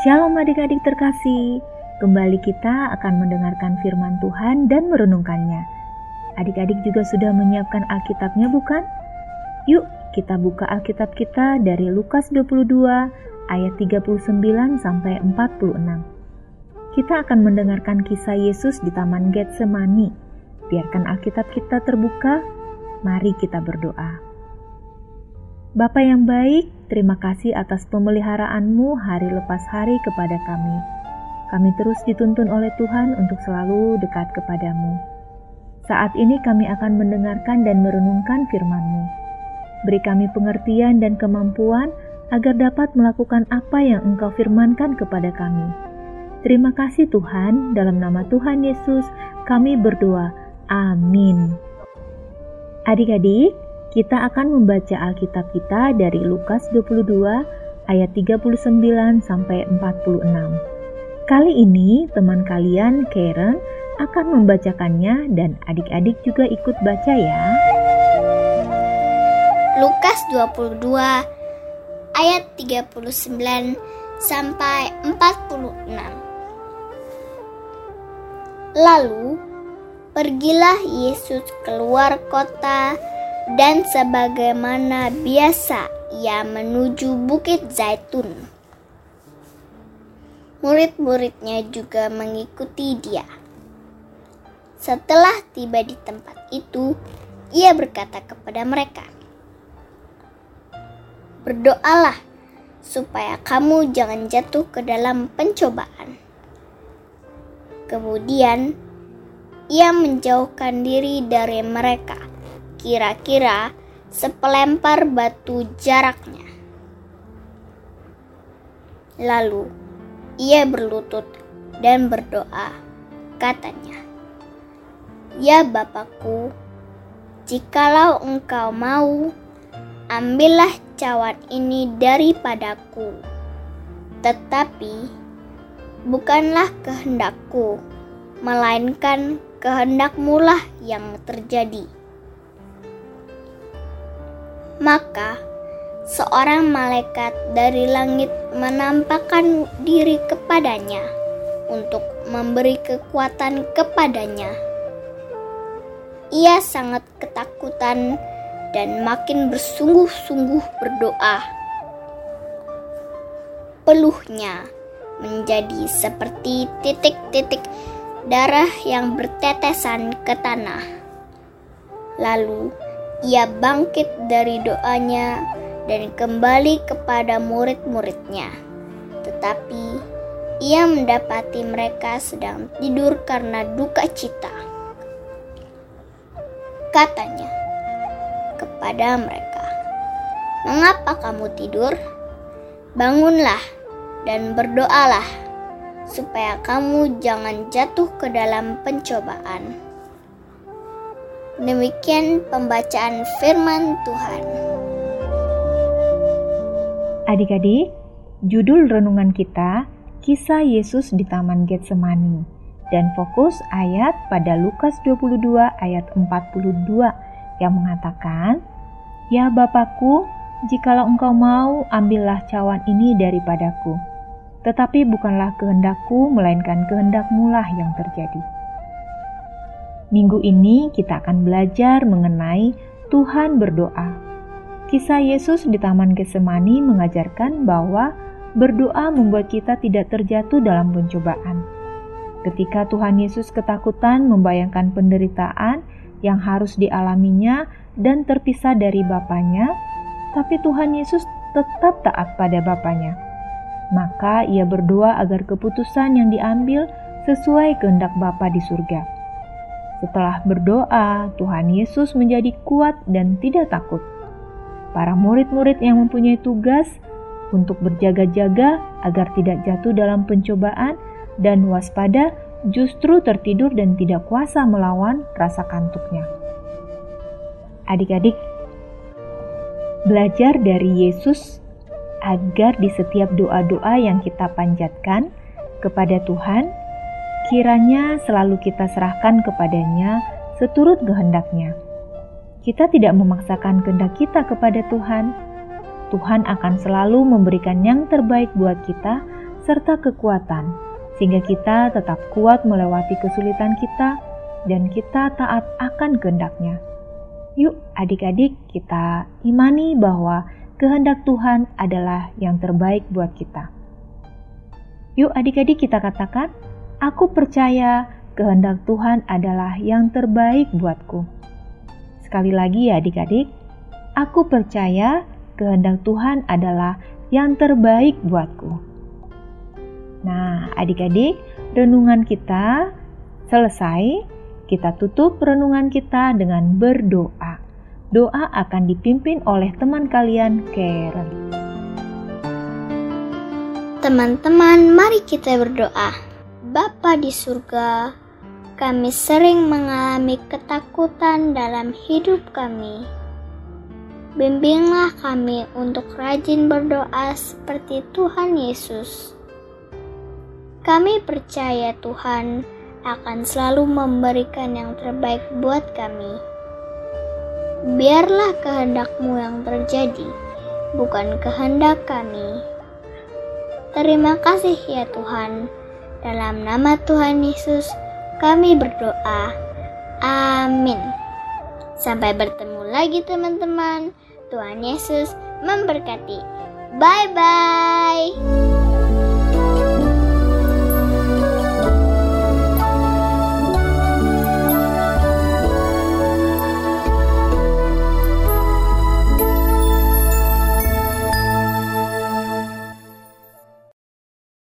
Shalom adik-adik terkasih, kembali kita akan mendengarkan firman Tuhan dan merenungkannya. Adik-adik juga sudah menyiapkan Alkitabnya bukan? Yuk kita buka Alkitab kita dari Lukas 22 ayat 39 sampai 46. Kita akan mendengarkan kisah Yesus di Taman Getsemani. Biarkan Alkitab kita terbuka, mari kita berdoa. Bapa yang baik, terima kasih atas pemeliharaanmu hari lepas hari kepada kami. Kami terus dituntun oleh Tuhan untuk selalu dekat kepadamu. Saat ini kami akan mendengarkan dan merenungkan firman-Mu. Beri kami pengertian dan kemampuan agar dapat melakukan apa yang Engkau firmankan kepada kami. Terima kasih Tuhan, dalam nama Tuhan Yesus kami berdoa. Amin. Adik-adik, kita akan membaca Alkitab kita dari Lukas 22 ayat 39 sampai 46. Kali ini teman kalian Karen akan membacakannya dan adik-adik juga ikut baca ya. Lukas 22 ayat 39 sampai 46. Lalu pergilah Yesus keluar kota dan sebagaimana biasa ia menuju Bukit Zaitun. Murid-muridnya juga mengikuti dia. Setelah tiba di tempat itu, ia berkata kepada mereka, "Berdoalah supaya kamu jangan jatuh ke dalam pencobaan." Kemudian ia menjauhkan diri dari mereka kira-kira sepelempar batu jaraknya. Lalu ia berlutut dan berdoa, katanya, "Ya Bapakku, jikalau engkau mau, ambillah cawan ini daripadaku. Tetapi bukanlah kehendakku, melainkan kehendakmu lah yang terjadi." Maka seorang malaikat dari langit menampakkan diri kepadanya untuk memberi kekuatan kepadanya. Ia sangat ketakutan dan makin bersungguh-sungguh berdoa. Peluhnya menjadi seperti titik-titik darah yang bertetesan ke tanah. Lalu ia bangkit dari doanya dan kembali kepada murid-muridnya. Tetapi ia mendapati mereka sedang tidur karena duka cita. Katanya kepada mereka, "Mengapa kamu tidur? Bangunlah dan berdoalah, supaya kamu jangan jatuh ke dalam pencobaan." Demikian pembacaan firman Tuhan. Adik-adik, judul renungan kita Kisah Yesus di Taman Getsemani dan fokus ayat pada Lukas 22 ayat 42 yang mengatakan, Ya Bapakku, jikalau engkau mau, ambillah cawan ini daripadaku. Tetapi bukanlah kehendakku, melainkan kehendakmu lah yang terjadi. Minggu ini kita akan belajar mengenai Tuhan berdoa. Kisah Yesus di Taman Getsemani mengajarkan bahwa berdoa membuat kita tidak terjatuh dalam pencobaan. Ketika Tuhan Yesus ketakutan membayangkan penderitaan yang harus dialaminya dan terpisah dari Bapaknya, tapi Tuhan Yesus tetap taat pada Bapaknya. Maka ia berdoa agar keputusan yang diambil sesuai kehendak Bapa di surga. Setelah berdoa, Tuhan Yesus menjadi kuat dan tidak takut. Para murid-murid yang mempunyai tugas untuk berjaga-jaga agar tidak jatuh dalam pencobaan dan waspada justru tertidur dan tidak kuasa melawan rasa kantuknya. Adik-adik, belajar dari Yesus agar di setiap doa-doa yang kita panjatkan kepada Tuhan, kiranya selalu kita serahkan kepadanya seturut kehendaknya. Kita tidak memaksakan kehendak kita kepada Tuhan. Tuhan akan selalu memberikan yang terbaik buat kita serta kekuatan, sehingga kita tetap kuat melewati kesulitan kita dan kita taat akan kehendaknya. Yuk adik-adik kita imani bahwa kehendak Tuhan adalah yang terbaik buat kita. Yuk adik-adik kita katakan, aku percaya kehendak Tuhan adalah yang terbaik buatku. Sekali lagi ya adik-adik, aku percaya kehendak Tuhan adalah yang terbaik buatku. Nah, adik-adik, renungan kita selesai. Kita tutup renungan kita dengan berdoa. Doa akan dipimpin oleh teman kalian, Karen. Teman-teman, mari kita berdoa. Bapa di surga, kami sering mengalami ketakutan dalam hidup kami. Bimbinglah kami untuk rajin berdoa seperti Tuhan Yesus. Kami percaya Tuhan akan selalu memberikan yang terbaik buat kami. Biarlah kehendakmu yang terjadi, bukan kehendak kami. Terima kasih ya Tuhan. Dalam nama Tuhan Yesus, kami berdoa. Amin. Sampai bertemu lagi teman-teman. Tuhan Yesus memberkati. Bye-bye.